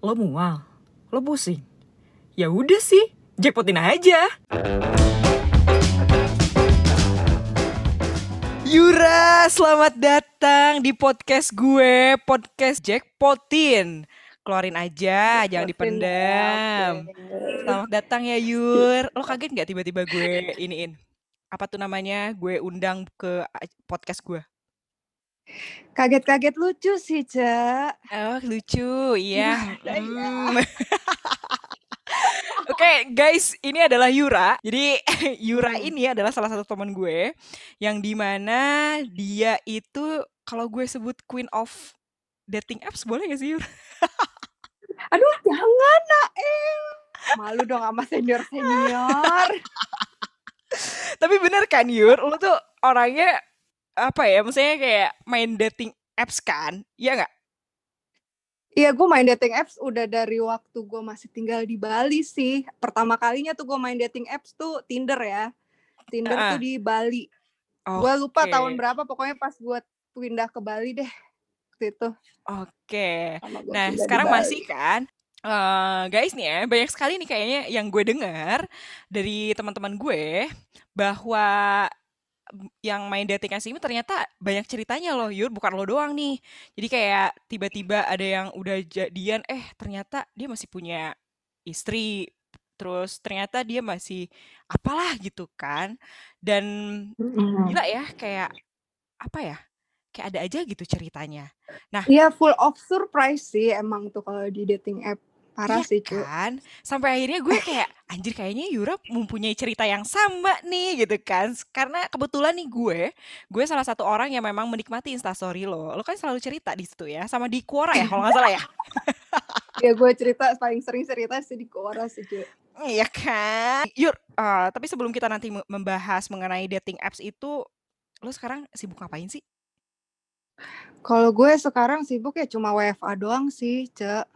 Lo mual? Lo pusing? Ya udah sih, jackpotin aja. Yura, selamat datang di podcast gue, podcast Jackpotin. Keluarin aja, jangan dipendam. Selamat datang ya Yur. Lo kaget nggak tiba-tiba gue iniin? Apa tuh namanya? Gue undang ke podcast gue. Kaget-kaget lucu sih, Cak. Oh, lucu. Iya. Gimana ya? Hmm. Oke, guys, ini adalah Yura. Jadi Yura Hmm. ini adalah salah satu teman gue yang di mana dia itu kalau gue sebut queen of dating apps boleh gak sih Yura? Aduh, jangan, Nael. Malu dong sama senior-senior. Tapi bener kan Yur, lu tuh orangnya apa ya? Maksudnya kayak main dating apps kan? Iya nggak? Iya, gue main dating apps udah dari waktu gue masih tinggal di Bali sih. Pertama kalinya tuh gue main dating apps tuh Tinder ya. Tinder Heeh. tuh di Bali. Gue lupa tahun berapa, pokoknya pas gue pindah ke Bali deh. Waktu itu. Oke. Gue Nah, sekarang masih kan? eh guys nih ya, banyak sekali nih kayaknya yang gue dengar dari teman-teman gue bahwa yang main dating apps ini ternyata banyak ceritanya loh, Yur, bukan lo doang nih. Jadi kayak tiba-tiba ada yang udah jadian, eh ternyata dia masih punya istri, terus ternyata dia masih apalah gitu kan. Dan gila ya, kayak apa ya? Kayak ada aja gitu ceritanya. Nah, Iya, full of surprise sih emang tuh kalau di dating app. Parah Iya sih, cu. kan? Sampai akhirnya gue kayak anjir kayaknya Yura mempunyai cerita yang sama nih gitu kan. Karena kebetulan nih gue, gue salah satu orang yang memang menikmati instastory lo. Lo kan selalu cerita di situ ya, sama di Quora ya kalau nggak salah ya. Ya gue cerita paling sering cerita sih di Quora sih, cu. Iya kan? Yur, eh, tapi sebelum kita nanti me- membahas mengenai dating apps itu, lo sekarang sibuk ngapain sih? Kalau gue sekarang sibuk ya cuma WFA doang sih, Cek.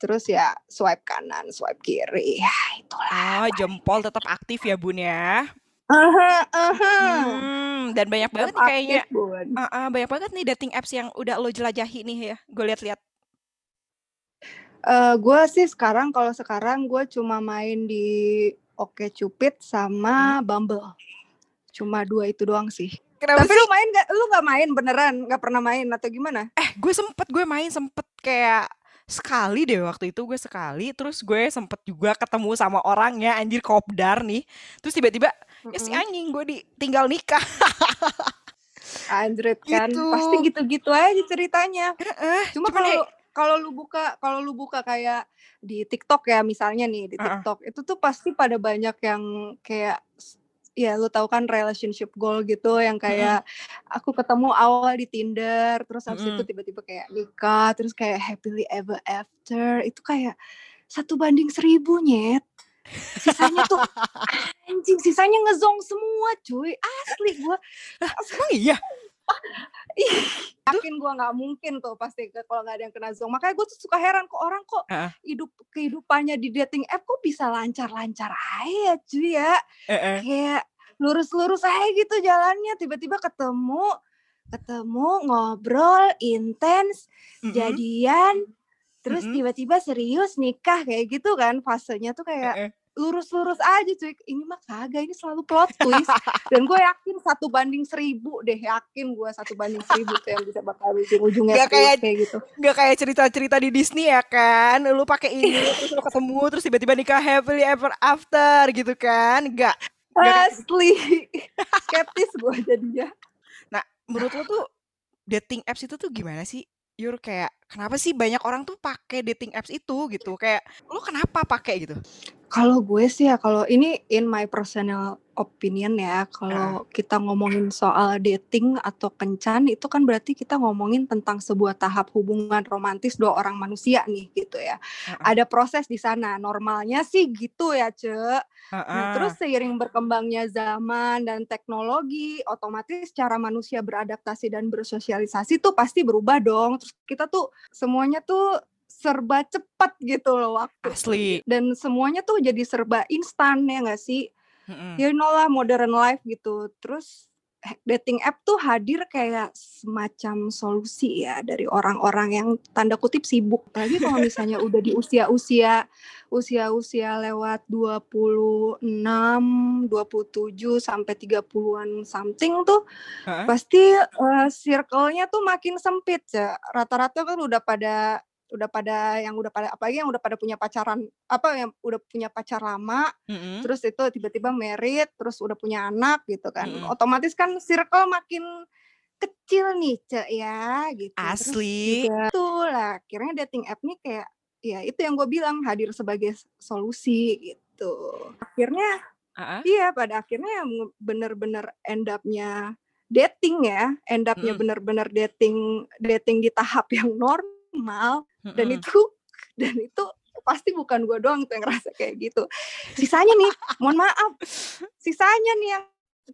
Terus ya swipe kanan, swipe kiri. Ya, itulah. Oh, jempol tetap aktif ya bun ya. Aha, aha. Hmm, dan banyak banget nih kayaknya. aktif. Ah, ah, banyak banget nih dating apps yang udah lo jelajahi nih ya. Gue lihat-lihat. Eh, gue sih sekarang kalau sekarang gue cuma main di Oke Cupid sama Bumble. Cuma dua itu doang sih. Kenapa Tapi sih? lu main gak? Lu gak main beneran? Gak pernah main atau gimana? Eh, gue sempet gue main sempet kayak sekali deh waktu itu gue sekali terus gue sempet juga ketemu sama orangnya anjir kopdar nih terus tiba-tiba ya si anjing gue ditinggal nikah Anjrit kan. gitu Pasti gitu-gitu aja ceritanya. Cuma cuman ya kalau kalau lu buka kalau lu buka kayak di TikTok ya misalnya nih di. TikTok itu tuh pasti pada banyak yang kayak ya lu tahu kan relationship goal gitu yang kayak aku ketemu awal di Tinder terus habis itu mm-mm. tiba-tiba kayak nikah terus kayak happily ever after itu kayak satu banding seribu nyet sisanya tuh anjing sisanya ngezong semua cuy asli gua emang iya tuh yakin gue nggak mungkin tuh pasti kalau nggak ada yang kena zong. Makanya gue tuh suka heran kok orang kok Heeh, hidup kehidupannya di dating app kok bisa lancar-lancar aja cuy ya. heeh. Kayak lurus-lurus aja gitu jalannya. Tiba-tiba ketemu, ketemu ngobrol intens, Mm-mm, jadian, terus mm-mm, tiba-tiba serius nikah kayak gitu kan fasenya tuh kayak lurus-lurus aja cuy. Ini mah kagak, ini selalu plot twist. Dan gue yakin satu banding seribu deh, yakin gue satu banding seribu tuh yang bisa bakal ujung-ujungnya Gak kayak kayak gitu. gak kayak cerita-cerita di Disney ya kan lu pakai ini terus lu ketemu terus tiba-tiba nikah happily ever after gitu kan gak Asli, skeptis gue jadinya. Nah, menurut lo tuh dating apps itu tuh gimana sih? Yur kayak kenapa sih banyak orang tuh pakai dating apps itu gitu? Kayak lo kenapa pakai gitu? Kalau gue sih ya, kalau ini in my personal opinion ya, kalau kita ngomongin soal dating atau kencan, itu kan berarti kita ngomongin tentang sebuah tahap hubungan romantis dua orang manusia nih gitu ya. Heeh. Ada proses di sana, normalnya sih gitu ya, Ce. Nah, terus seiring berkembangnya zaman dan teknologi, otomatis cara manusia beradaptasi dan bersosialisasi tuh pasti berubah dong. Terus kita tuh semuanya tuh serba cepat gitu loh waktu. Asli. Dan semuanya tuh jadi serba instan ya nggak sih? Mm-mm. You know lah modern life gitu. Terus dating app tuh hadir kayak semacam solusi ya dari orang-orang yang tanda kutip sibuk. Apalagi kalau misalnya udah di usia-usia usia-usia lewat 26, 27 sampai 30-an something tuh Heeh. pasti uh, circle-nya tuh makin sempit ya. Rata-rata kan udah pada udah pada yang udah pada apalagi yang udah pada punya pacaran apa yang udah punya pacar lama Mm-mm. terus itu tiba-tiba merit terus udah punya anak gitu kan Mm-mm. otomatis kan circle makin kecil nih cek ya gitu Asli. tuh lah akhirnya dating app nih kayak ya itu yang gue bilang hadir sebagai solusi gitu akhirnya ah. iya pada akhirnya yang bener-bener end up-nya dating ya end up-nya Mm-mm. bener-bener dating dating di tahap yang normal dan itu dan itu pasti bukan gue doang tuh yang ngerasa kayak gitu. Sisanya nih mohon maaf. Sisanya nih yang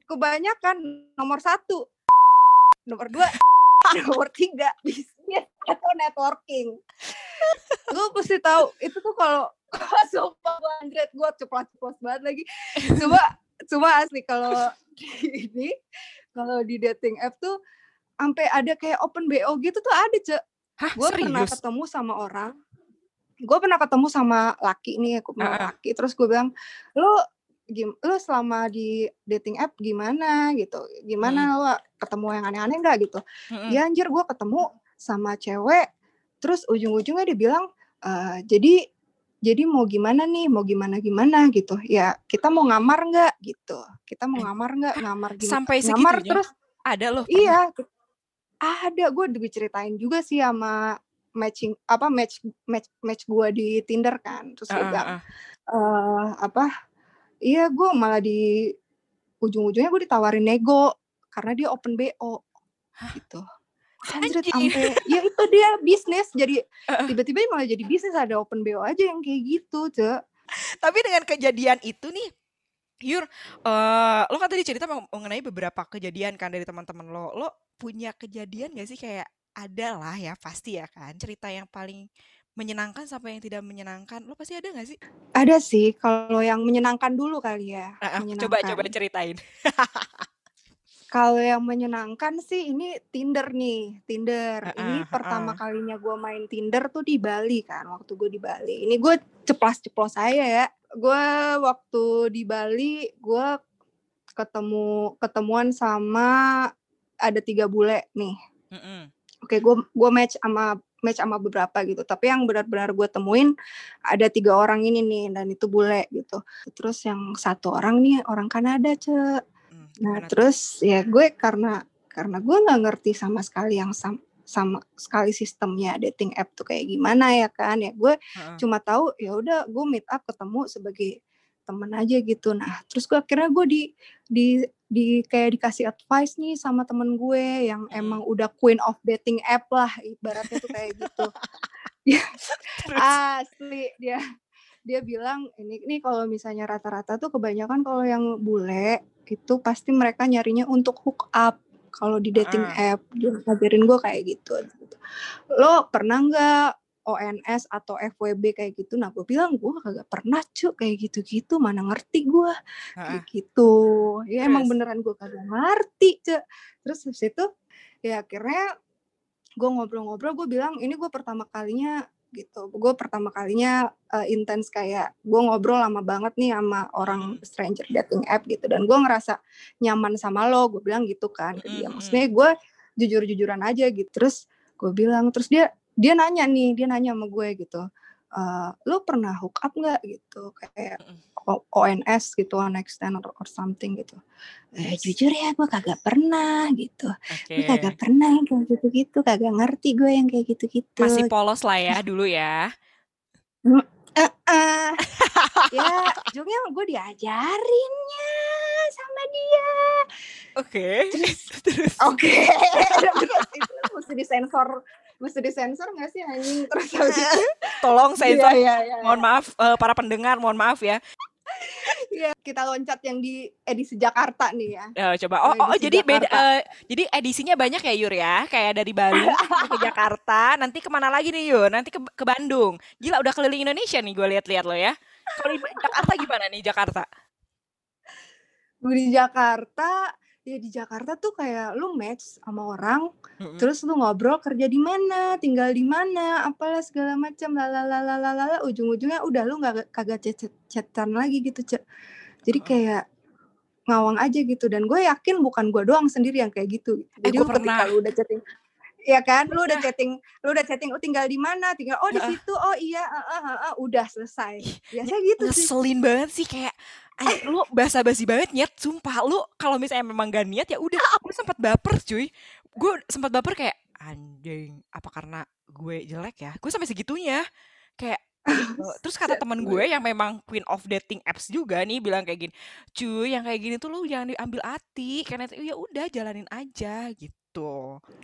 kebanyakan nomor satu. Nomor dua nomor tiga bisnis atau networking. Lu pasti tahu itu tuh kalau sumpah gue gue ceplos-ceplos banget lagi. Coba coba asli kalau ini kalau di dating app tuh sampai ada kayak open BO gitu tuh ada cek Hah, gue pernah ketemu sama orang. Gue pernah ketemu sama laki nih aku Ah, ah. laki. Terus gue bilang lu gim lu selama di dating app gimana gitu? Gimana lu ketemu yang aneh-aneh nggak? Gitu. Mm-mm. ya anjir gue ketemu sama cewek. Terus ujung-ujungnya dia bilang "Eh, jadi jadi mau gimana nih? Mau gimana gimana? Gitu. Ya kita mau ngamar nggak? Gitu. Kita mau Eh, ngamar nggak? ngamar gimana Sampai ngamar terus. Ada loh. pernah. Iya, ada gue diceritain juga sih sama matching apa match match match gue di Tinder kan, terus ah, bilang ah. eh apa? Iya, gue malah di ujung-ujungnya gue ditawarin nego karena dia open BO gitu. Anjrit Anjir. sampai ya itu dia bisnis jadi Heeh. tiba-tiba malah jadi bisnis ada open BO aja yang kayak gitu, Cek. Tapi dengan kejadian itu nih, Yur, eh lo kan tadi cerita meng- mengenai beberapa kejadian kan dari teman-teman lo. Lo punya kejadian gak sih kayak ada lah ya pasti ya kan cerita yang paling menyenangkan sampai yang tidak menyenangkan. Lo pasti ada gak sih? Ada sih kalau yang menyenangkan dulu kali ya, ah, coba ceritain. Kalau yang menyenangkan sih ini Tinder nih, Tinder. Ini Heeh, pertama heeh. kalinya gue main Tinder tuh di Bali kan, waktu gue di Bali. Ini gue ceplas-ceplos saya ya. Gue waktu di Bali, gue ketemu ketemuan sama ada tiga bule nih. Mm-mm. Oke, gue gue match sama match sama beberapa gitu. Tapi yang benar-benar gue temuin ada tiga orang ini nih, dan itu bule gitu. Terus yang satu orang nih orang Kanada, cek. Hmm, Nah, tuh? terus ya gue karena karena gue nggak ngerti sama sekali yang sam- sama sekali sistemnya dating app tuh kayak gimana ya kan ya gue Heeh. cuma tahu ya udah gue meet up ketemu sebagai temen aja gitu. Nah terus gue akhirnya gue di di di kayak dikasih advice nih sama temen gue yang emang udah queen of dating app lah ibaratnya tuh kayak gitu. Ya, Terus? asli. Dia dia bilang ini nih kalau misalnya rata-rata tuh kebanyakan kalau yang bule itu pasti mereka nyarinya untuk hook up kalau di dating app dia ngajarin gue kayak gitu lo pernah nggak ONS atau FWB kayak gitu? Nah gue bilang gue kagak pernah cuk kayak gitu-gitu mana ngerti gue kayak gitu. Ya emang Terus? beneran gue kagak ngerti cuk terus habis itu ya akhirnya gue ngobrol-ngobrol gue bilang ini gue pertama kalinya gitu. Gue pertama kalinya eh, intens kayak gue ngobrol lama banget nih sama orang Mm-mm. stranger dating app gitu. Dan gue ngerasa nyaman sama lo gue bilang gitu kan ke dia. Mm-mm, maksudnya gue jujur-jujuran aja gitu. Terus gue bilang terus dia dia nanya nih dia nanya sama gue gitu "Eh, lo pernah hook up nggak? Gitu. Kayak ONS gitu night stand or, or something gitu eh, jujur ya gue kagak pernah gitu gue Oke. kagak pernah yang kayak gitu-gitu kagak ngerti gue yang kayak gitu-gitu Masih polos lah ya dulu ya. Eh, eh. ya ujungnya gue diajarinnya sama dia Oke. terus Terus? oke itu mesti disensor mesti disensor nggak sih anjing terus habis Tolong iya sensor. iya iya Mohon maaf eh, para pendengar, mohon maaf ya. Iya kita loncat yang di edisi Jakarta nih ya Eh, coba. Oh, oh, oh, jadi beda. Eh, jadi edisinya banyak ya Yur ya. Kayak dari Bali ke Jakarta. Nanti ke mana lagi nih Yur? Nanti ke, ke Bandung. Gila udah keliling Indonesia nih gue lihat-lihat lo ya. Kalau di Jakarta gimana nih Jakarta? gue di Jakarta ya di Jakarta tuh kayak lu match sama orang, Mhm. terus lu ngobrol kerja di mana, tinggal di mana, apalah segala macam, lalalalalala, ujung-ujungnya udah lu nggak kagak chat chat lagi gitu, Cek. Jadi kayak ngawang aja gitu dan gue yakin bukan gue doang sendiri yang kayak gitu. Eh, Jadi gue lu ketika pernah. lu udah chatting ya kan, lu udah chatting lu udah chatting, "Oh tinggal di mana?" Tinggal, "Oh di situ." "Oh iya, heeh heeh." Udah selesai. Biasanya gitu sih. ngeselin banget sih kayak, anjir lu basa-basi banget Nyet, sumpah lu kalau misalnya memang gak niat ya udah. Gue sempet baper cuy. Gue sempet baper kayak, anjing apa karena gue jelek ya? Gue sampai segitunya. Kayak gitu. Terus kata temen gue yang memang queen of dating apps juga nih bilang kayak gini, "Cuy, yang kayak gini tuh lu jangan diambil hati, karena itu ya udah jalanin aja." Gitu.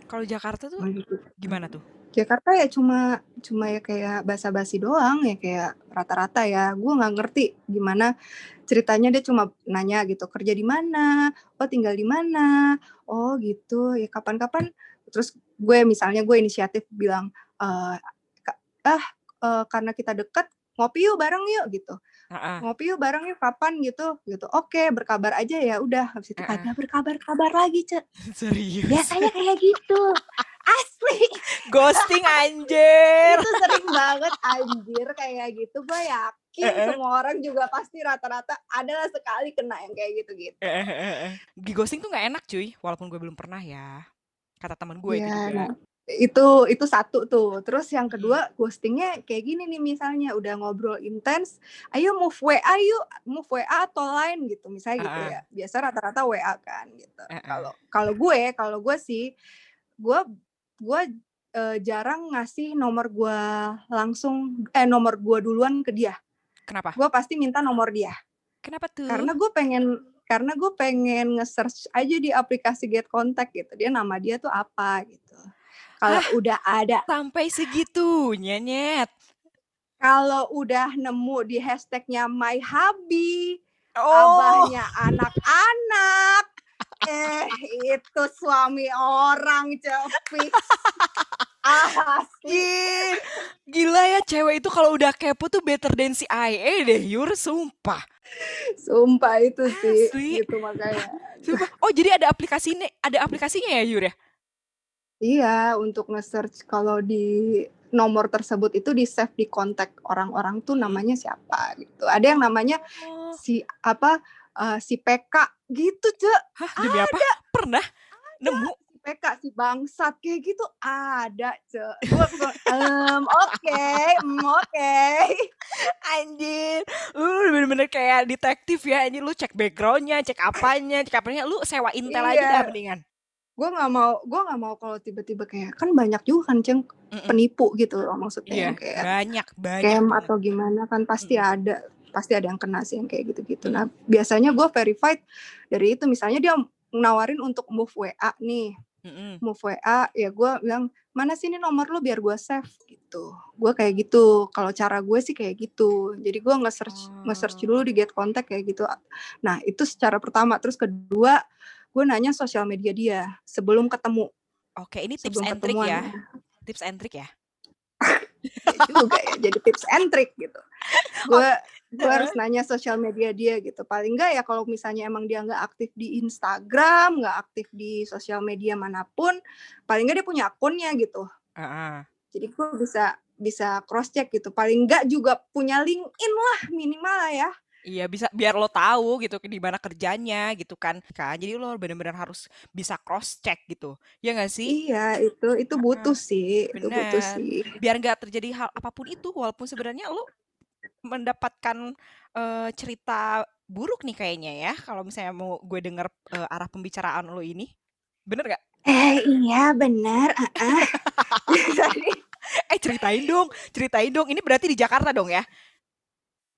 Kalau Jakarta tuh Oh gitu. gimana tuh? Jakarta ya cuma cuma ya kayak basa-basi doang ya kayak rata-rata ya. Gue nggak ngerti gimana ceritanya dia cuma nanya gitu, "Kerja di mana? Oh tinggal di mana? Oh gitu." Ya kapan-kapan terus gue misalnya gue inisiatif bilang, "Ah, eee, karena kita deket, ngopi yuk bareng yuk." Gitu. "Ngopi yuk bareng yuk, kapan?" Gitu gitu. "Oke, berkabar aja ya." Udah, habis itu Heeh. kagak berkabar-kabar lagi, Cek. Serius? Biasanya kayak gitu. Asli. Ghosting anjir. Itu sering banget anjir kayak gitu. Gue yakin Heeh. semua orang juga pasti rata-rata adalah sekali kena yang kayak gitu-gitu. Heeh heeh heeh. Di ghosting tuh nggak enak cuy, walaupun gue belum pernah ya. Kata temen gue itu Iya, juga. nah itu itu satu tuh. Terus yang Mhm. kedua ghostingnya kayak gini nih misalnya udah ngobrol intens, "Ayo move WA yuk, move WA atau Line," gitu misalnya gitu ya. Biasa rata-rata WA kan gitu. Kalau kalau gue kalau gue sih, gue gue, eee, jarang ngasih nomor gue langsung eh, nomor gue duluan ke dia. Kenapa? Gue pasti minta nomor dia. Kenapa tuh? Karena gue pengen karena gue pengen nge-search aja di aplikasi Get Contact gitu, dia nama dia tuh apa gitu. Kalau Hah? udah ada Sampai segitunya, Nyet? kalau udah nemu di hashtag-nya my hubby, Oh. abahnya anak-anak, eh itu suami orang, Cek, fix. Asli. Gila ya cewek itu kalau udah kepo tuh better than si IA deh, Yur, sumpah. Sumpah itu sih, Asli. gitu makanya. Sumpah. Oh, jadi ada aplikasi ini, ada aplikasinya ya, Yur ya? Iya, untuk nge-search kalau di nomor tersebut itu di-save di kontak orang-orang tuh namanya siapa gitu. Ada yang namanya Oh. si apa, eee, si PK gitu, Cek. Hah, demi apa? Pernah nemu? Si PK, si bangsat kayak gitu ada, Cek. Mmm, oke, mmm, oke. Anjir, lu bener-bener kayak detektif ya, anjir lu cek background-nya, cek apanya, cek apanya, lu sewa intel aja dah Iya. mendingan. Gue nggak mau gue nggak mau kalau tiba-tiba kayak kan banyak juga kan, Ceng, penipu gitu loh maksudnya yang kayak banyak, banyak scam atau gimana kan pasti Mhm. ada pasti ada yang kena sih yang kayak gitu-gitu. Mhm. Nah, biasanya gue verified dari itu misalnya dia nawarin untuk move WA nih, Mhm. move WA ya gue bilang, "Mana sih ini nomor lu biar gue save," gitu. Gue kayak gitu, kalau cara gue sih kayak gitu. Jadi gue nge-search nge-search Oh. dulu di Get Contact kayak gitu. Nah, itu secara pertama, terus kedua gue nanya sosial media dia sebelum ketemu, Oke, ini tips sebelum and trick ya? Tips and trick ya? Juga ya, jadi tips and trick gitu. Gue gue harus nanya sosial media dia gitu. Paling enggak ya kalau misalnya emang dia nggak aktif di Instagram, nggak aktif di sosial media mana pun, paling enggak dia punya akunnya gitu. Heeh. Jadi gue bisa bisa cross check gitu. Paling enggak juga punya LinkedIn lah minimal lah ya. Iya, bisa biar lo tahu gitu di mana kerjanya gitu kan. Kan jadi lo bener-bener harus bisa cross check gitu. Ya nggak sih? Iya, itu itu butuh sih, itu butuh Bener. sih. Biar nggak terjadi hal apa pun itu walaupun sebenarnya lo mendapatkan, eee, cerita buruk nih kayaknya ya kalau misalnya mau gue denger, eee, arah pembicaraan lo ini. Bener nggak? Eh, iya benar, heeh. Jadi Eh, ceritain dong ceritain dong. Ini berarti di Jakarta dong ya?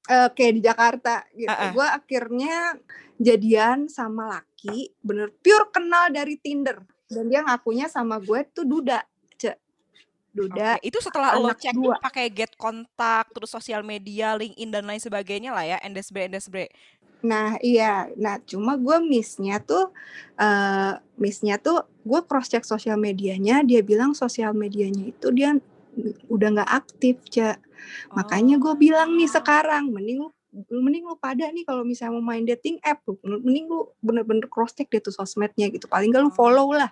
Oke, di Jakarta gitu. Heeh. Gue akhirnya jadian sama laki, bener pure kenal dari Tinder. Dan dia ngakunya sama gue tuh duda, Cek. Duda, Oke, itu setelah lo cek pakai get kontak, terus sosial media, LinkedIn dan lain sebagainya lah ya, endesbre endesbre. Nah, iya. Nah, cuma gue miss-nya tuh, eee, miss-nya tuh gue cross check sosial medianya, dia bilang sosial medianya itu dia udah nggak aktif, Cek. Makanya gue bilang nih Oh. sekarang, mending lu mending lu pada nih kalau misalnya mau main dating app lu mending lu bener-bener cross check deh tuh sosmednya gitu paling gak lu Oh. follow lah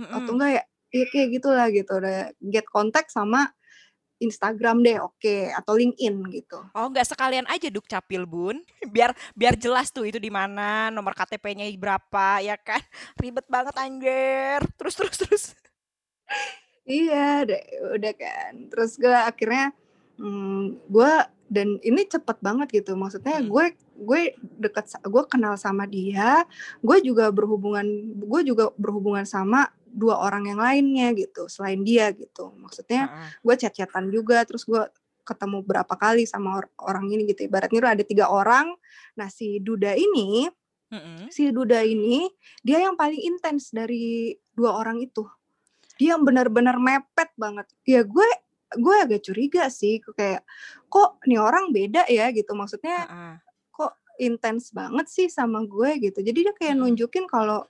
atau enggak ya ya kayak gitulah gitu udah get contact sama Instagram deh oke atau LinkedIn gitu Oh, nggak sekalian aja duk capil, Bun. Biar biar jelas tuh itu di mana, nomor KTP-nya berapa, ya kan? Ribet banget anjir. Terus terus terus. iya deh udah kan terus gue akhirnya hmm, gue dan ini cepet banget gitu maksudnya Mm-mm. gue gue deket gue kenal sama dia gue juga berhubungan gue juga berhubungan sama dua orang yang lainnya gitu selain dia gitu maksudnya Heeh. gue chat-chatan juga terus gue ketemu berapa kali sama or- orang ini gitu ibaratnya tuh ada tiga orang nah si Duda ini Mm-mm. si Duda ini dia yang paling intens dari dua orang itu dia yang benar-benar mepet banget ya gue gue agak curiga sih kayak kok nih orang beda ya gitu maksudnya Heeh. kok intens banget sih sama gue gitu jadi dia kayak Mm-mm. nunjukin kalau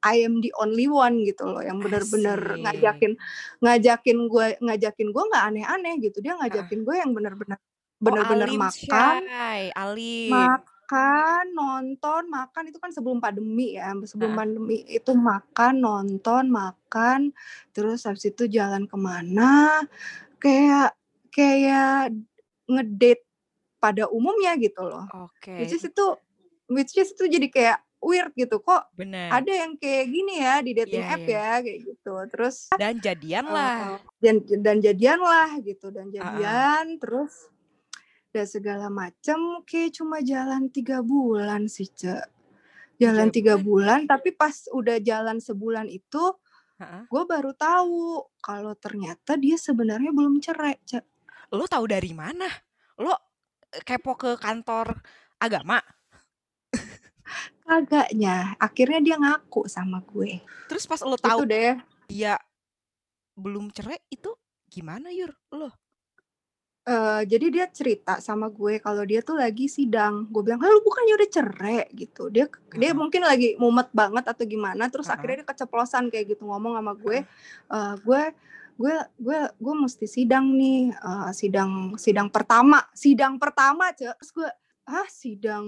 I am the only one gitu loh yang bener-bener Asik. ngajakin ngajakin gue ngajakin gue nggak aneh-aneh gitu dia ngajakin gue yang bener-bener Oh, bener-bener alim makan. Alim. makan nonton makan itu kan sebelum pandemi ya sebelum Heeh. pandemi itu makan nonton makan terus habis itu jalan ke mana kayak kayak ngedate pada umumnya gitu loh Oke. which is itu which is itu jadi kayak weird gitu kok Bener. ada yang kayak gini ya di dating Iya, app iya. ya kayak gitu terus Dan jadian lah. eh, dan dan jadian lah gitu dan jadian terus dan segala macam kayak cuma jalan tiga bulan sih cek jalan Tiga tiga bulan tapi pas udah jalan sebulan itu Heeh. gue baru tahu kalau ternyata dia sebenarnya belum cerai cek Lo tahu dari mana? Lo eh, kepo ke kantor agama? kagaknya akhirnya dia ngaku sama gue Terus pas lo itu tahu deh dia belum cerai itu gimana Yur? Lo? Jadi dia cerita sama gue kalau dia tuh lagi sidang. Gue bilang, "Hah, lu bukannya udah cerai gitu." Dia dia Heeh. mungkin lagi mumet banget atau gimana, terus Heeh. akhirnya dia keceplosan kayak gitu ngomong sama gue, Heeh. "Eh, gue gue gue gue mesti sidang nih, eh, sidang sidang pertama, sidang pertama, Cek." Terus gue, "Ah, sidang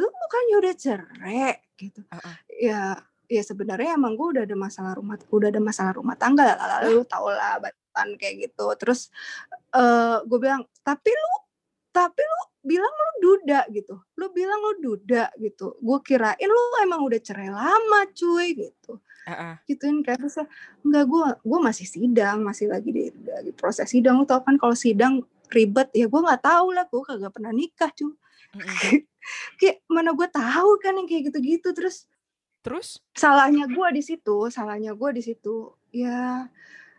lu bukannya udah cerai?" gitu. Heeh. Ya ya sebenarnya emang gue udah ada masalah rumah udah ada masalah rumah tangga lah Lah? lu tau lah batan kayak gitu. Terus eh gue bilang tapi lu tapi lu bilang lu duda gitu. Lu bilang lu duda gitu. Gue kirain lu emang udah cerai lama cuy gitu. Heeh. gituin kayak terus enggak gue gue masih sidang masih lagi di, lagi proses sidang. Lu tau kan kalau sidang ribet ya gue nggak tahu lah gue kagak pernah nikah cuy. Mm-mm. kayak mana gue tahu kan yang kayak gitu-gitu. Terus Terus? salahnya gue di situ salahnya gue di situ. Ya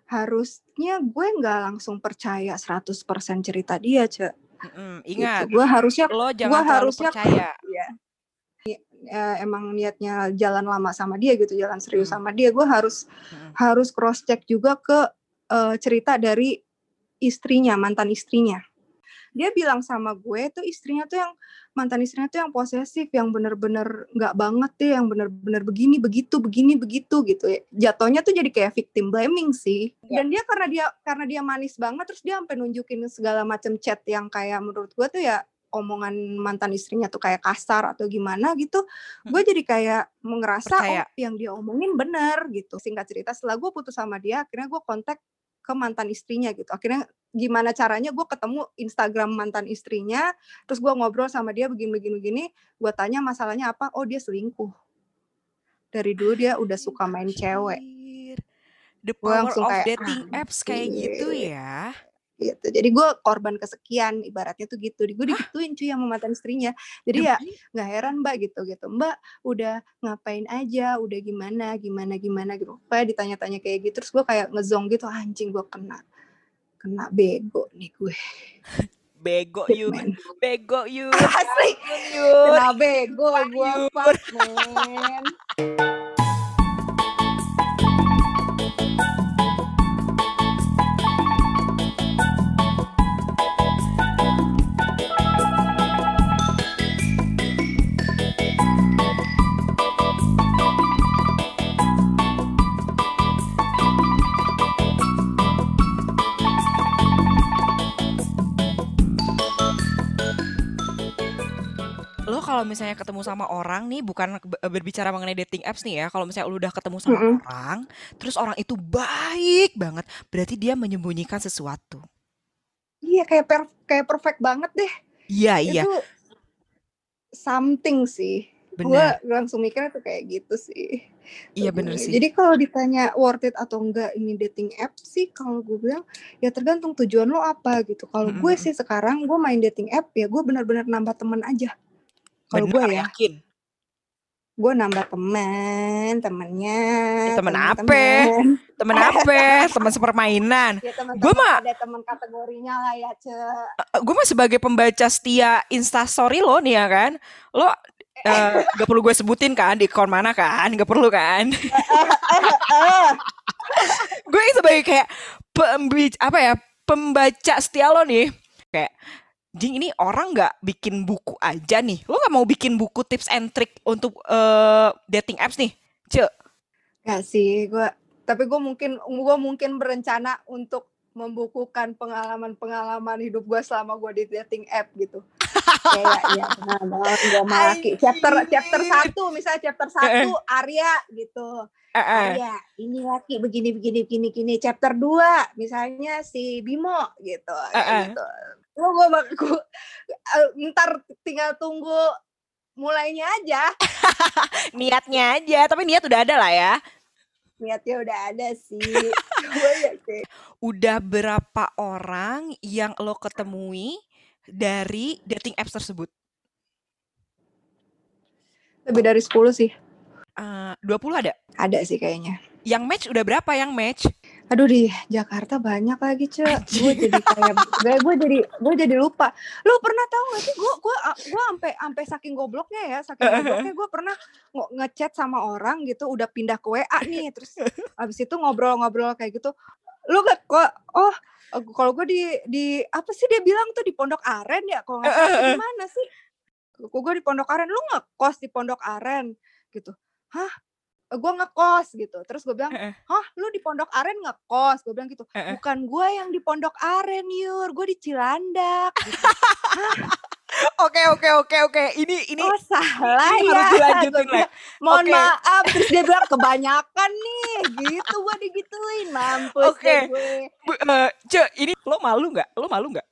harusnya gue nggak langsung percaya 100% cerita dia cek Mm-mm. gitu Ingat, gue harusnya lo gue jangan harusnya percaya. ya eh, emang niatnya jalan lama sama dia gitu jalan serius Mm. sama dia gue harus Mm-mm. harus cross check juga ke eh, cerita dari istrinya mantan istrinya dia bilang sama gue tuh istrinya tuh yang mantan istrinya tuh yang posesif yang bener-bener nggak banget deh yang bener-bener begini begitu begini begitu gitu. Ya jatuhnya tuh jadi kayak victim blaming sih. Dan dia karena dia karena dia manis banget terus dia sampai nunjukin segala macam chat yang kayak menurut gue tuh ya omongan mantan istrinya tuh kayak kasar atau gimana gitu gue jadi kayak ngerasa Percaya. oh yang dia omongin bener gitu. Singkat cerita setelah gue putus sama dia akhirnya gue kontak ke mantan istrinya gitu. Akhirnya gimana caranya gue ketemu Instagram mantan istrinya terus gue ngobrol sama dia begini begini begini gue tanya masalahnya apa? Oh dia selingkuh. Dari dulu dia udah suka main cewek. The power of kayak, dating apps kayak gitu ya. Gitu. Jadi gue korban kesekian ibaratnya tuh gitu. Gue digituin cuy sama mantan istrinya. Jadi ya nggak heran mbak gitu gitu. Mbak udah ngapain aja? Udah gimana? Gimana gimana? Gitu. Kayak ditanya-tanya kayak gitu terus gue kayak ngezong gitu anjing gue kena kena bego nih gue. Bego man. Bego Yur. asli. kena bego gue Yur. fuck kalau misalnya ketemu sama orang nih bukan be- berbicara mengenai dating apps nih ya kalau misalnya lo udah ketemu sama Mm-mm. orang terus orang itu baik banget berarti dia menyembunyikan sesuatu Iya kayak per kayak perfect banget deh. iya iya Itu something sih. Gue benar langsung mikirnya tuh kayak gitu sih. iya bener sih Jadi kalau ditanya worth it atau enggak ini dating app sih, kalau gue bilang ya tergantung tujuan lo apa gitu. Kalau gue Mm-mm. sih sekarang gue main dating app ya gue benar-benar nambah temen aja. Kalau gue ya, yakin. gue nambah temen, temennya, Eh, temen apa temen-temen. temen apa teman sepermainan. Ya gue mah ada teman kategorinya lah ya, Ce. gue mah sebagai pembaca setia instastory lo nih ya kan lo eh, gak perlu gue sebutin kan di akun mana kan gak perlu kan. Gue sebagai kayak pembic apa ya pembaca setia lo nih. Kayak Jing ini orang nggak bikin buku aja nih lo nggak mau bikin buku tips and trick untuk eh, dating apps nih ce Gak sih, gue tapi gue mungkin gue mungkin berencana untuk membukukan pengalaman-pengalaman hidup gue selama gue di dating app gitu. Kayak ya pengalaman gue malaki chapter chapter satu misalnya chapter satu Arya gitu. Eh, eh. Arya ini laki begini begini begini begini. Chapter 2 misalnya si Bimo gitu. Eh, eh. Gitu. Lo gue bakal ntar tinggal tunggu mulainya aja. niatnya aja tapi niat udah ada lah ya Niatnya udah ada sih. gue ya kayak udah berapa orang yang lo ketemui dari dating apps tersebut lebih dari 10 sih. Eh, 20 ada Ada sih kayaknya. yang match udah berapa yang match Aduh di Jakarta banyak lagi cek. Gue jadi kayak gue gue jadi gue jadi lupa. Lu pernah tahu gak sih gue gue gue sampai sampai saking gobloknya ya, saking gobloknya gue pernah ngechat sama orang gitu udah pindah ke WA nih terus abis itu ngobrol-ngobrol kayak gitu. Lu gak kok oh kalau gue di di apa sih dia bilang tuh di Pondok Aren ya kalau nggak salah di mana sih? Gue di Pondok Aren, lu ngekos di Pondok Aren gitu. Hah? Gue ngekos gitu. Terus gue bilang, hah lu di Pondok Aren ngekos? Gue bilang gitu. Bukan gue yang di Pondok Aren, Yur. Gue di Cilandak. Gitu. oke oke oke oke ini ini oh salah ini ya. harus dilanjutin lah Mohon Oke. maaf. Terus dia bilang kebanyakan nih. Gitu gue digituin. Mampus Oke. gue. Bu- eh, Ce, ini lo malu nggak lo malu nggak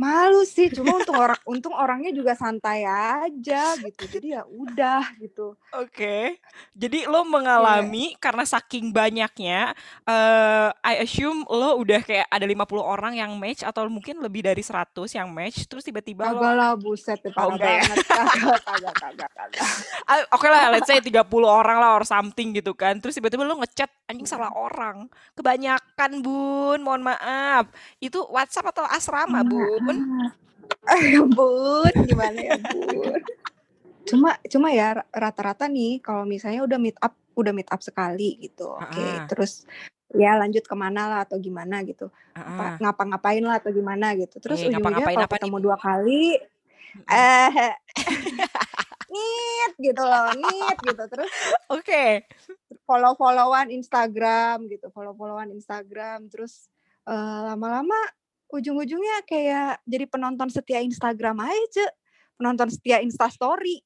Malu sih. Cuma untung orang untung orangnya juga santai aja gitu. Jadi ya udah gitu. Oke, jadi lo mengalami karena saking banyaknya, eh I assume lo udah kayak ada 50 orang yang match atau mungkin lebih dari 100 yang match, terus tiba-tiba lo, Kagak lah buset deh, Oh, enggak ya? banget. Kagak, kagak, kagak, kagak. Ah, oke lah, let's say 30 orang lah or something gitu kan, terus tiba-tiba lo ngechat anjing salah orang, kebanyakan bun, mohon maaf, itu WhatsApp atau asrama bun? Eh, bun, gimana ya? Cuma, cuma ya ra- rata-rata nih kalau misalnya udah meet up, udah meet up sekali gitu, oke. Ah. Terus ya lanjut ke mana lah atau gimana gitu, Ah, apa ngapa-ngapain lah atau gimana gitu. Terus Eh, ujungnya ngapa-ngapain kalau nih, ketemu dua kali, eh, nit gitu loh, nit gitu. Terus Oke, follow-followan Instagram gitu, follow-followan Instagram. Terus eh, lama-lama ujung-ujungnya kayak jadi penonton setia Instagram aja, penonton setia Instastory.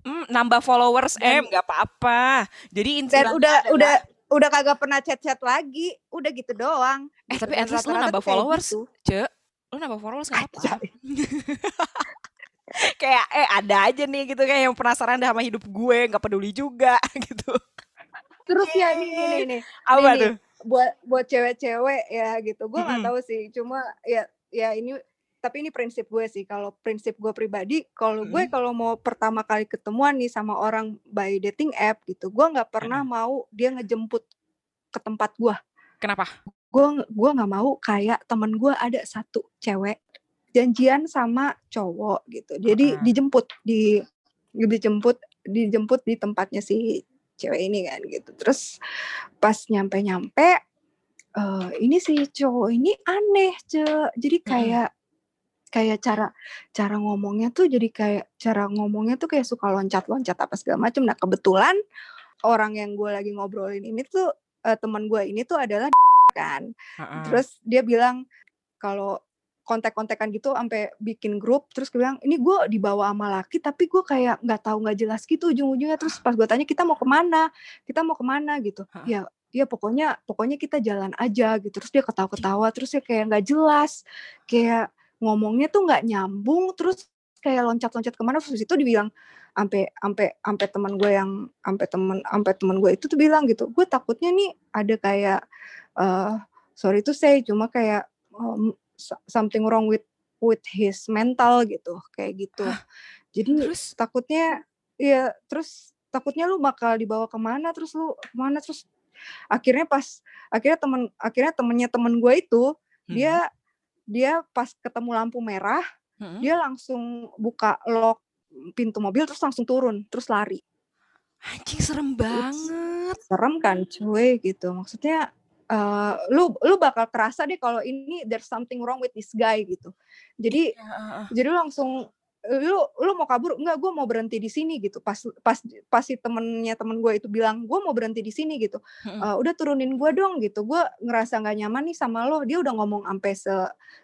Hmm, nambah followers Dan- em nggak apa-apa. Jadi intinya udah adalah- udah udah kagak pernah chat-chat lagi, udah gitu doang. Eh, tapi at least lu nambah tuh followers. gitu. Ce, lu nambah followers nggak apa-apa. Kayak eh ada aja nih gitu kayak yang penasaran dah sama hidup gue nggak peduli juga gitu Terus ya nih nih nih, nih. apa Nih, nih. Buat buat cewek-cewek ya gitu. Gue nggak Mm-mm. tahu sih, cuma ya ya ini tapi ini prinsip gue sih. Kalau prinsip gue pribadi, kalau gue Mm. kalau mau pertama kali ketemuan nih sama orang by dating app gitu, gue nggak pernah mau dia ngejemput ke tempat gue. kenapa Gue gue nggak mau kayak temen gue ada satu cewek janjian sama cowok gitu. Jadi Ah. dijemput di dijemput dijemput di tempatnya si cewek ini kan gitu. Terus pas nyampe-nyampe eh ini si cowok ini aneh, Ce. Jadi kayak kayak cara cara ngomongnya tuh jadi kayak cara ngomongnya tuh kayak suka loncat-loncat apa segala macam. Nah, kebetulan orang yang gue lagi ngobrolin ini tuh eh, teman gue ini tuh adalah kan. Heeh. Terus dia bilang kalau kontak-kontakan gitu sampai bikin grup terus gue bilang ini gue dibawa sama laki tapi gue kayak nggak tahu nggak jelas gitu ujung-ujungnya. Terus pas gue tanya kita mau ke mana? Kita mau ke mana? Gitu. Heeh. ya ya pokoknya pokoknya kita jalan aja gitu. Terus dia ketawa-ketawa terus dia kayak nggak jelas kayak ngomongnya tuh nggak nyambung terus kayak loncat-loncat ke mana. Terus itu dibilang sampai sampai sampai teman gue yang sampai teman sampai teman gue itu tuh bilang gitu gue takutnya nih ada kayak eh sorry to say cuma kayak um, something wrong with with his mental gitu kayak gitu Hah? jadi Terus? takutnya ya terus takutnya lu bakal dibawa ke mana terus lu ke mana terus akhirnya pas akhirnya temen akhirnya temennya temen gue itu Hmm. dia dia pas ketemu lampu merah Hmm. dia langsung buka lock pintu mobil terus langsung turun terus lari Anjing serem banget. serem kan cuy gitu maksudnya eh, lu lu bakal kerasa deh kalau ini there's something wrong with this guy gitu jadi Ya, heeh. jadi lu langsung lu lu mau kabur enggak gue mau berhenti di sini gitu pas pas pas si temennya temen gue itu bilang gue mau berhenti di sini gitu. "Eh, udah turunin gue dong gitu gue ngerasa nggak nyaman nih sama lo dia udah ngomong sampai se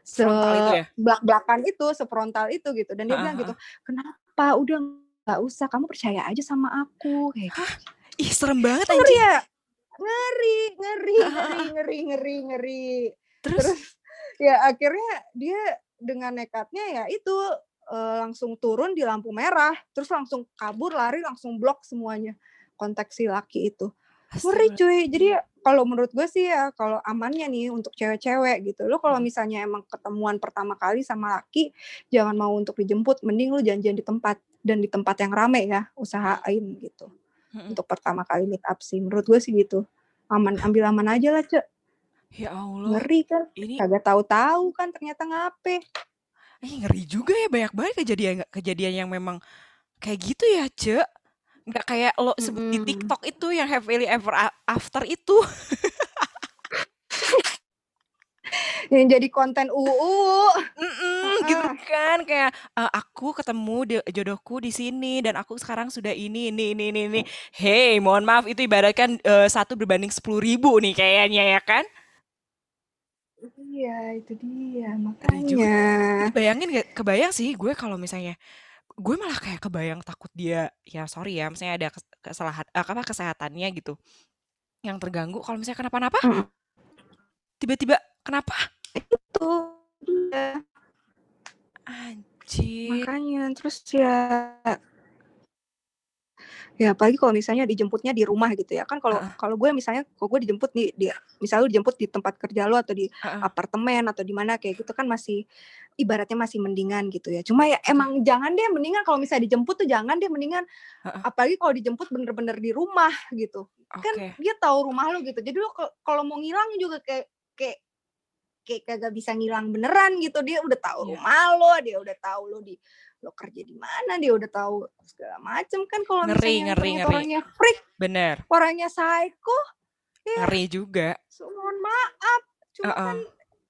se itu ya? belak belakan itu sefrontal itu gitu dan dia Heeh, bilang gitu kenapa udah nggak usah kamu percaya aja sama aku kayak gitu. Hah? Ih serem banget anjing. ya ngeri ngeri ngeri ngeri ngeri ngeri. Terus? terus ya akhirnya dia dengan nekatnya ya itu eh, langsung turun di lampu merah terus langsung kabur lari langsung blok semuanya kontak si laki itu. Ngeri cuy jadi kalau menurut gue sih ya kalau amannya nih untuk cewek-cewek gitu lo kalau Mm. misalnya emang ketemuan pertama kali sama laki jangan mau untuk dijemput mending lu janjian di tempat dan di tempat yang rame ya usahain gitu Mm-mm. untuk pertama kali meet up sih menurut gue sih gitu aman ambil aman aja lah cek Ya Allah. ngeri kan Ini kagak tahu-tahu kan ternyata ngape eh, ngeri juga ya banyak banget kejadian kejadian yang memang kayak gitu ya, Cek. Nggak kayak lo sebut di Mm-mm. TikTok itu yang happily ever a- after itu. yang jadi konten UU Mm-mm, gitu Heeh. kan kayak "Eh, aku ketemu di- jodohku di sini dan aku sekarang sudah ini ini ini ini, ini. Hey, mohon maaf itu ibaratkan eh, satu berbanding sepuluh ribu nih kayaknya ya kan? iya itu dia juga. makanya Ini bayangin gak, kebayang sih gue kalau misalnya gue malah kayak kebayang takut dia ya sorry ya misalnya ada kes- kesalahan eh, apa kesehatannya gitu yang terganggu kalau misalnya kenapa-napa Mm. tiba-tiba kenapa itu dia. Anjir. Makanya terus ya ya apalagi kalau misalnya dijemputnya di rumah gitu ya. Kan kalau Heeh. kalau gue misalnya kalau gue dijemput di, di misalnya lu dijemput di tempat kerja lu atau di Heeh. apartemen atau di mana kayak gitu kan masih ibaratnya masih mendingan gitu ya. Cuma ya emang jangan deh mendingan kalau misalnya dijemput tuh jangan deh mendingan. Heeh. apalagi kalau dijemput bener-bener di rumah gitu. Kan oke. dia tahu rumah lu gitu. Jadi lu kalau- kalau mau ngilang juga kayak kayak kayak kagak bisa ngilang beneran gitu. Dia udah tahu Iya. rumah lo dia udah tahu lo di lo kerja di mana dia udah tahu segala macem kan kalau ngeri misalnya ngeri ngeri. orangnya freak bener. orangnya psycho ya ngeri juga. So, mohon maaf cuma Heeh. kan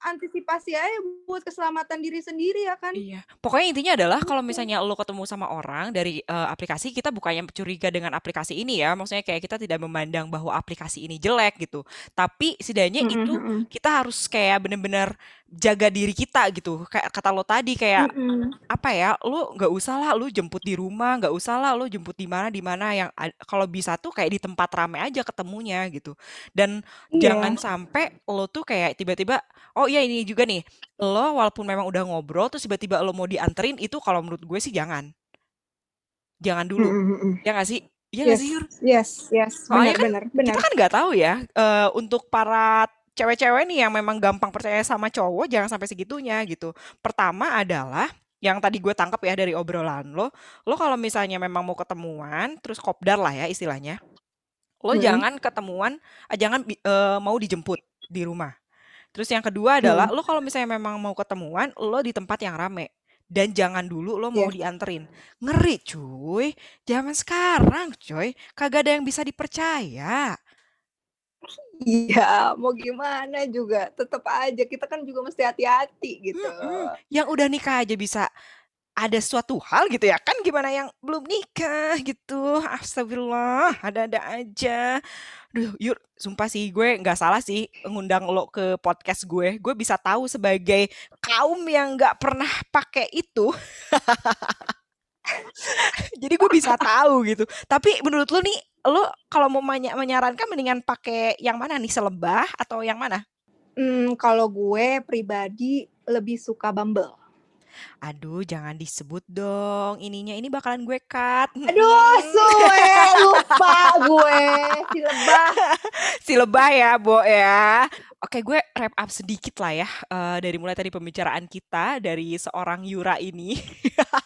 antisipasi aja buat keselamatan diri sendiri ya kan Iya, pokoknya intinya adalah kalau Gitu. misalnya lo ketemu sama orang dari eh, aplikasi, kita bukannya curiga dengan aplikasi ini ya, maksudnya kayak kita tidak memandang bahwa aplikasi ini jelek gitu. Tapi setidaknya Mm-mm, itu mm-mm. kita harus kayak bener-bener jaga diri kita gitu. Kayak kata lo tadi kayak Mm-mm. apa ya, lu nggak usah lah lu jemput di rumah, nggak usah lah lu jemput di mana di mana yang kalau bisa tuh kayak di tempat rame aja ketemunya gitu. Dan iya jangan sampai lo tuh kayak tiba-tiba, oh iya ini juga nih, lo walaupun memang udah ngobrol terus tiba-tiba lo mau dianterin itu kalau menurut gue sih jangan, jangan dulu, mm-mm. ya nggak sih? Iya yes sih Yur? yes yes Soalnya benar kan benar kita benar kan nggak tahu ya eh, untuk para cewek-cewek nih yang memang gampang percaya sama cowok jangan sampai segitunya gitu. Pertama adalah yang tadi gue tangkap ya dari obrolan lo, lo kalau misalnya memang mau ketemuan, terus kopdar lah ya istilahnya, lo Mm-mm. jangan ketemuan, eh, jangan eh, mau dijemput di rumah. Terus yang kedua adalah Mm-mm. lo kalau misalnya memang mau ketemuan, lo di tempat yang rame. Dan jangan dulu lo mau Yes. dianterin. Ngeri cuy, zaman sekarang cuy, kagak ada yang bisa dipercaya. Iya, mau gimana juga, tetap aja kita kan juga mesti hati-hati gitu. Mm-mm. Yang udah nikah aja bisa ada suatu hal gitu ya kan gimana yang belum nikah gitu astagfirullah ada-ada aja Duh, yuk, sumpah sih gue nggak salah sih ngundang lo ke podcast gue. Gue bisa tahu sebagai kaum yang nggak pernah pakai itu. Jadi gue bisa tahu gitu. Tapi menurut lo nih, lo kalau mau menyarankan mendingan pakai yang mana nih, selebah atau yang mana? Hmm, kalau gue pribadi lebih suka Bumble. Aduh, jangan disebut dong ininya. Ini bakalan gue cut. Aduh, suwe lupa gue. Si lebah. si lebah ya, Bo ya. Oke, gue wrap up sedikit lah ya uh, dari mulai tadi pembicaraan kita dari seorang Yura ini.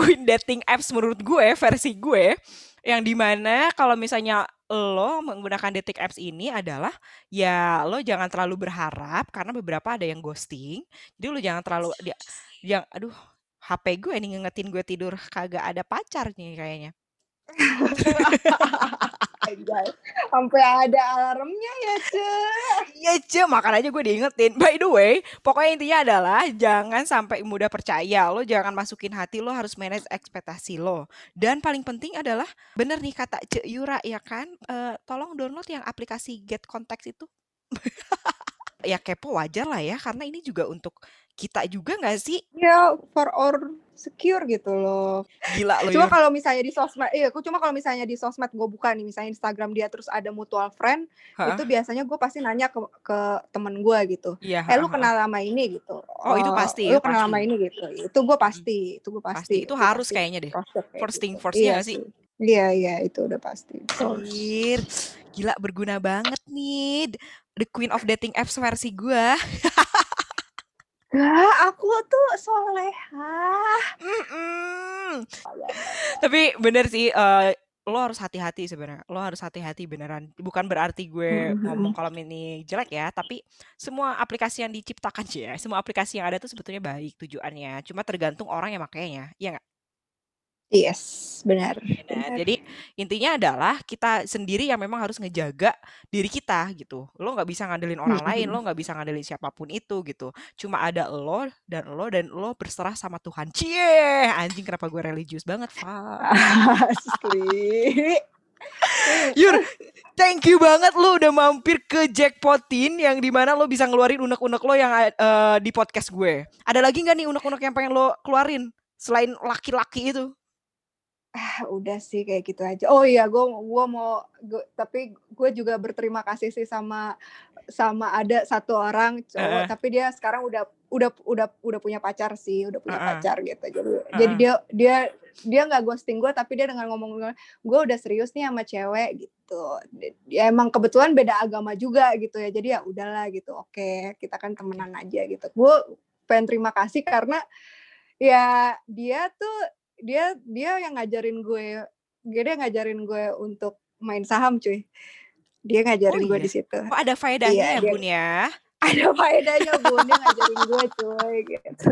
Queen dating apps menurut gue versi gue yang di mana kalau misalnya lo menggunakan dating apps ini adalah ya lo jangan terlalu berharap karena beberapa ada yang ghosting. Jadi lo jangan terlalu dia yang aduh HP gue ini ngingetin gue tidur kagak ada pacar nih kayaknya. Sampai ada alarmnya ya, Ce. Iya, Ce. Makan aja gue diingetin. By the way, pokoknya intinya adalah jangan sampai mudah percaya. Lo jangan masukin hati, lo harus manage ekspektasi lo. Dan paling penting adalah, bener nih kata Ce Yura, ya kan? Uh, tolong download yang aplikasi Get Contact itu. ya kepo wajar lah ya, karena ini juga untuk kita juga nggak sih? Ya, for our secure gitu loh. Gila loh. Cuma ya. kalau misalnya di sosmed, iya, aku cuma kalau misalnya di sosmed gue buka nih, misalnya Instagram dia terus ada mutual friend, ha? itu biasanya gue pasti nanya ke, ke temen gue gitu. Iya. Eh lu kenal sama ini gitu. Oh, oh itu pasti. Lu kenal sama ini gitu. Itu gue pasti, itu gue pasti. pasti. Itu, itu harus pasti. kayaknya deh. First thing gitu. first iya sih. Iya iya itu udah pasti. Anjir, gila berguna banget nih. The Queen of Dating Apps versi gue. Gak, aku tuh soleha. Mm-mm. Tapi bener sih, uh, lo harus hati-hati sebenarnya. Lo harus hati-hati beneran. Bukan berarti gue mm-hmm. ngomong kalau ini jelek ya, tapi semua aplikasi yang diciptakan sih ya, semua aplikasi yang ada tuh sebetulnya baik tujuannya. Cuma tergantung orang yang makainya, iya nggak? Yes, benar. Nah, benar. Jadi intinya adalah kita sendiri yang memang harus ngejaga diri kita gitu. Lo nggak bisa ngandelin orang lain, lo nggak bisa ngandelin siapa pun itu gitu. Cuma ada lo dan lo dan lo berserah sama Tuhan. Cie, anjing kenapa gue religius banget, Pak? Asli. Yur, thank you banget lo udah mampir ke jackpotin yang di mana lo bisa ngeluarin unek-unek lo yang uh, di podcast gue. Ada lagi nggak nih unek-unek yang pengen lo keluarin selain laki-laki itu? Ah, udah sih kayak gitu aja. Oh iya, gue gua mau gua, tapi gue juga berterima kasih sih sama sama ada satu orang cowok, uh. tapi dia sekarang udah udah udah udah punya pacar sih, udah punya uh. pacar gitu. Jadi uh. jadi dia dia dia nggak ghosting gue, tapi dia dengan ngomong gue udah serius nih sama cewek gitu. Ya emang kebetulan beda agama juga gitu ya. Jadi ya udahlah gitu. Oke, kita kan temenan aja gitu. Gue pengen terima kasih karena ya dia tuh dia dia yang ngajarin gue dia ngajarin gue untuk main saham cuy. Dia ngajarin oh, gue iya? di situ. Oh ada faedahnya iya, ya bun ya? Ada faedahnya bun. Dia ngajarin gue cuy gitu.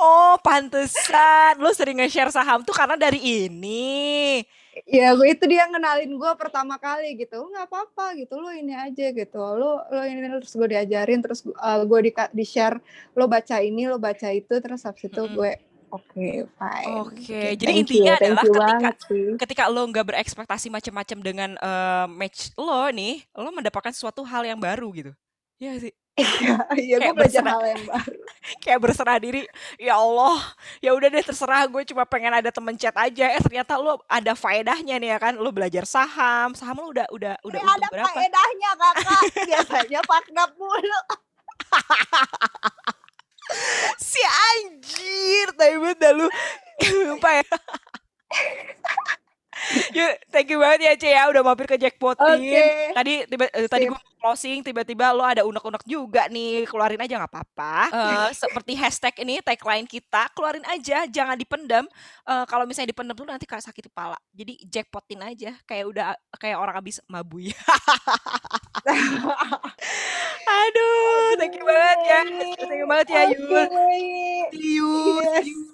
Oh pantesan. Lu sering nge-share saham tuh karena dari ini. Ya gue itu dia ngenalin gue pertama kali gitu. Nggak apa-apa gitu. Lo ini aja gitu. Lo lo ini terus gue diajarin terus uh, gue di di share lo baca ini lo baca itu terus habis itu gue Oke, okay, fine. Oke, okay. jadi intinya you, adalah ketika ketika lo nggak berekspektasi macam-macam dengan uh, match lo nih, lo mendapatkan suatu hal yang baru gitu. Iya sih. Iya, iya gue belajar hal yang baru. kayak berserah diri, ya Allah, ya udah deh terserah gue cuma pengen ada temen chat aja. Eh ternyata lo ada faedahnya nih ya kan, lo belajar saham, saham lo udah udah udah ya, ada berapa? faedahnya kakak, biasanya paknap mulu. si anjir tapi banget dah lu lupa ya Yuk, banget ya Cia udah mampir ke jackpotin. Okay. Tadi tiba uh, tadi gue closing tiba-tiba lo ada unek-unek juga nih, keluarin aja nggak apa-apa. Uh, seperti hashtag ini tagline kita, keluarin aja, jangan dipendam. Uh, kalau misalnya dipendam tuh nanti kayak sakit kepala. Jadi jackpotin aja, kayak udah kayak orang habis mabui. Aduh, thank you banget ya. Thank you banget ya, Yul. See you. You.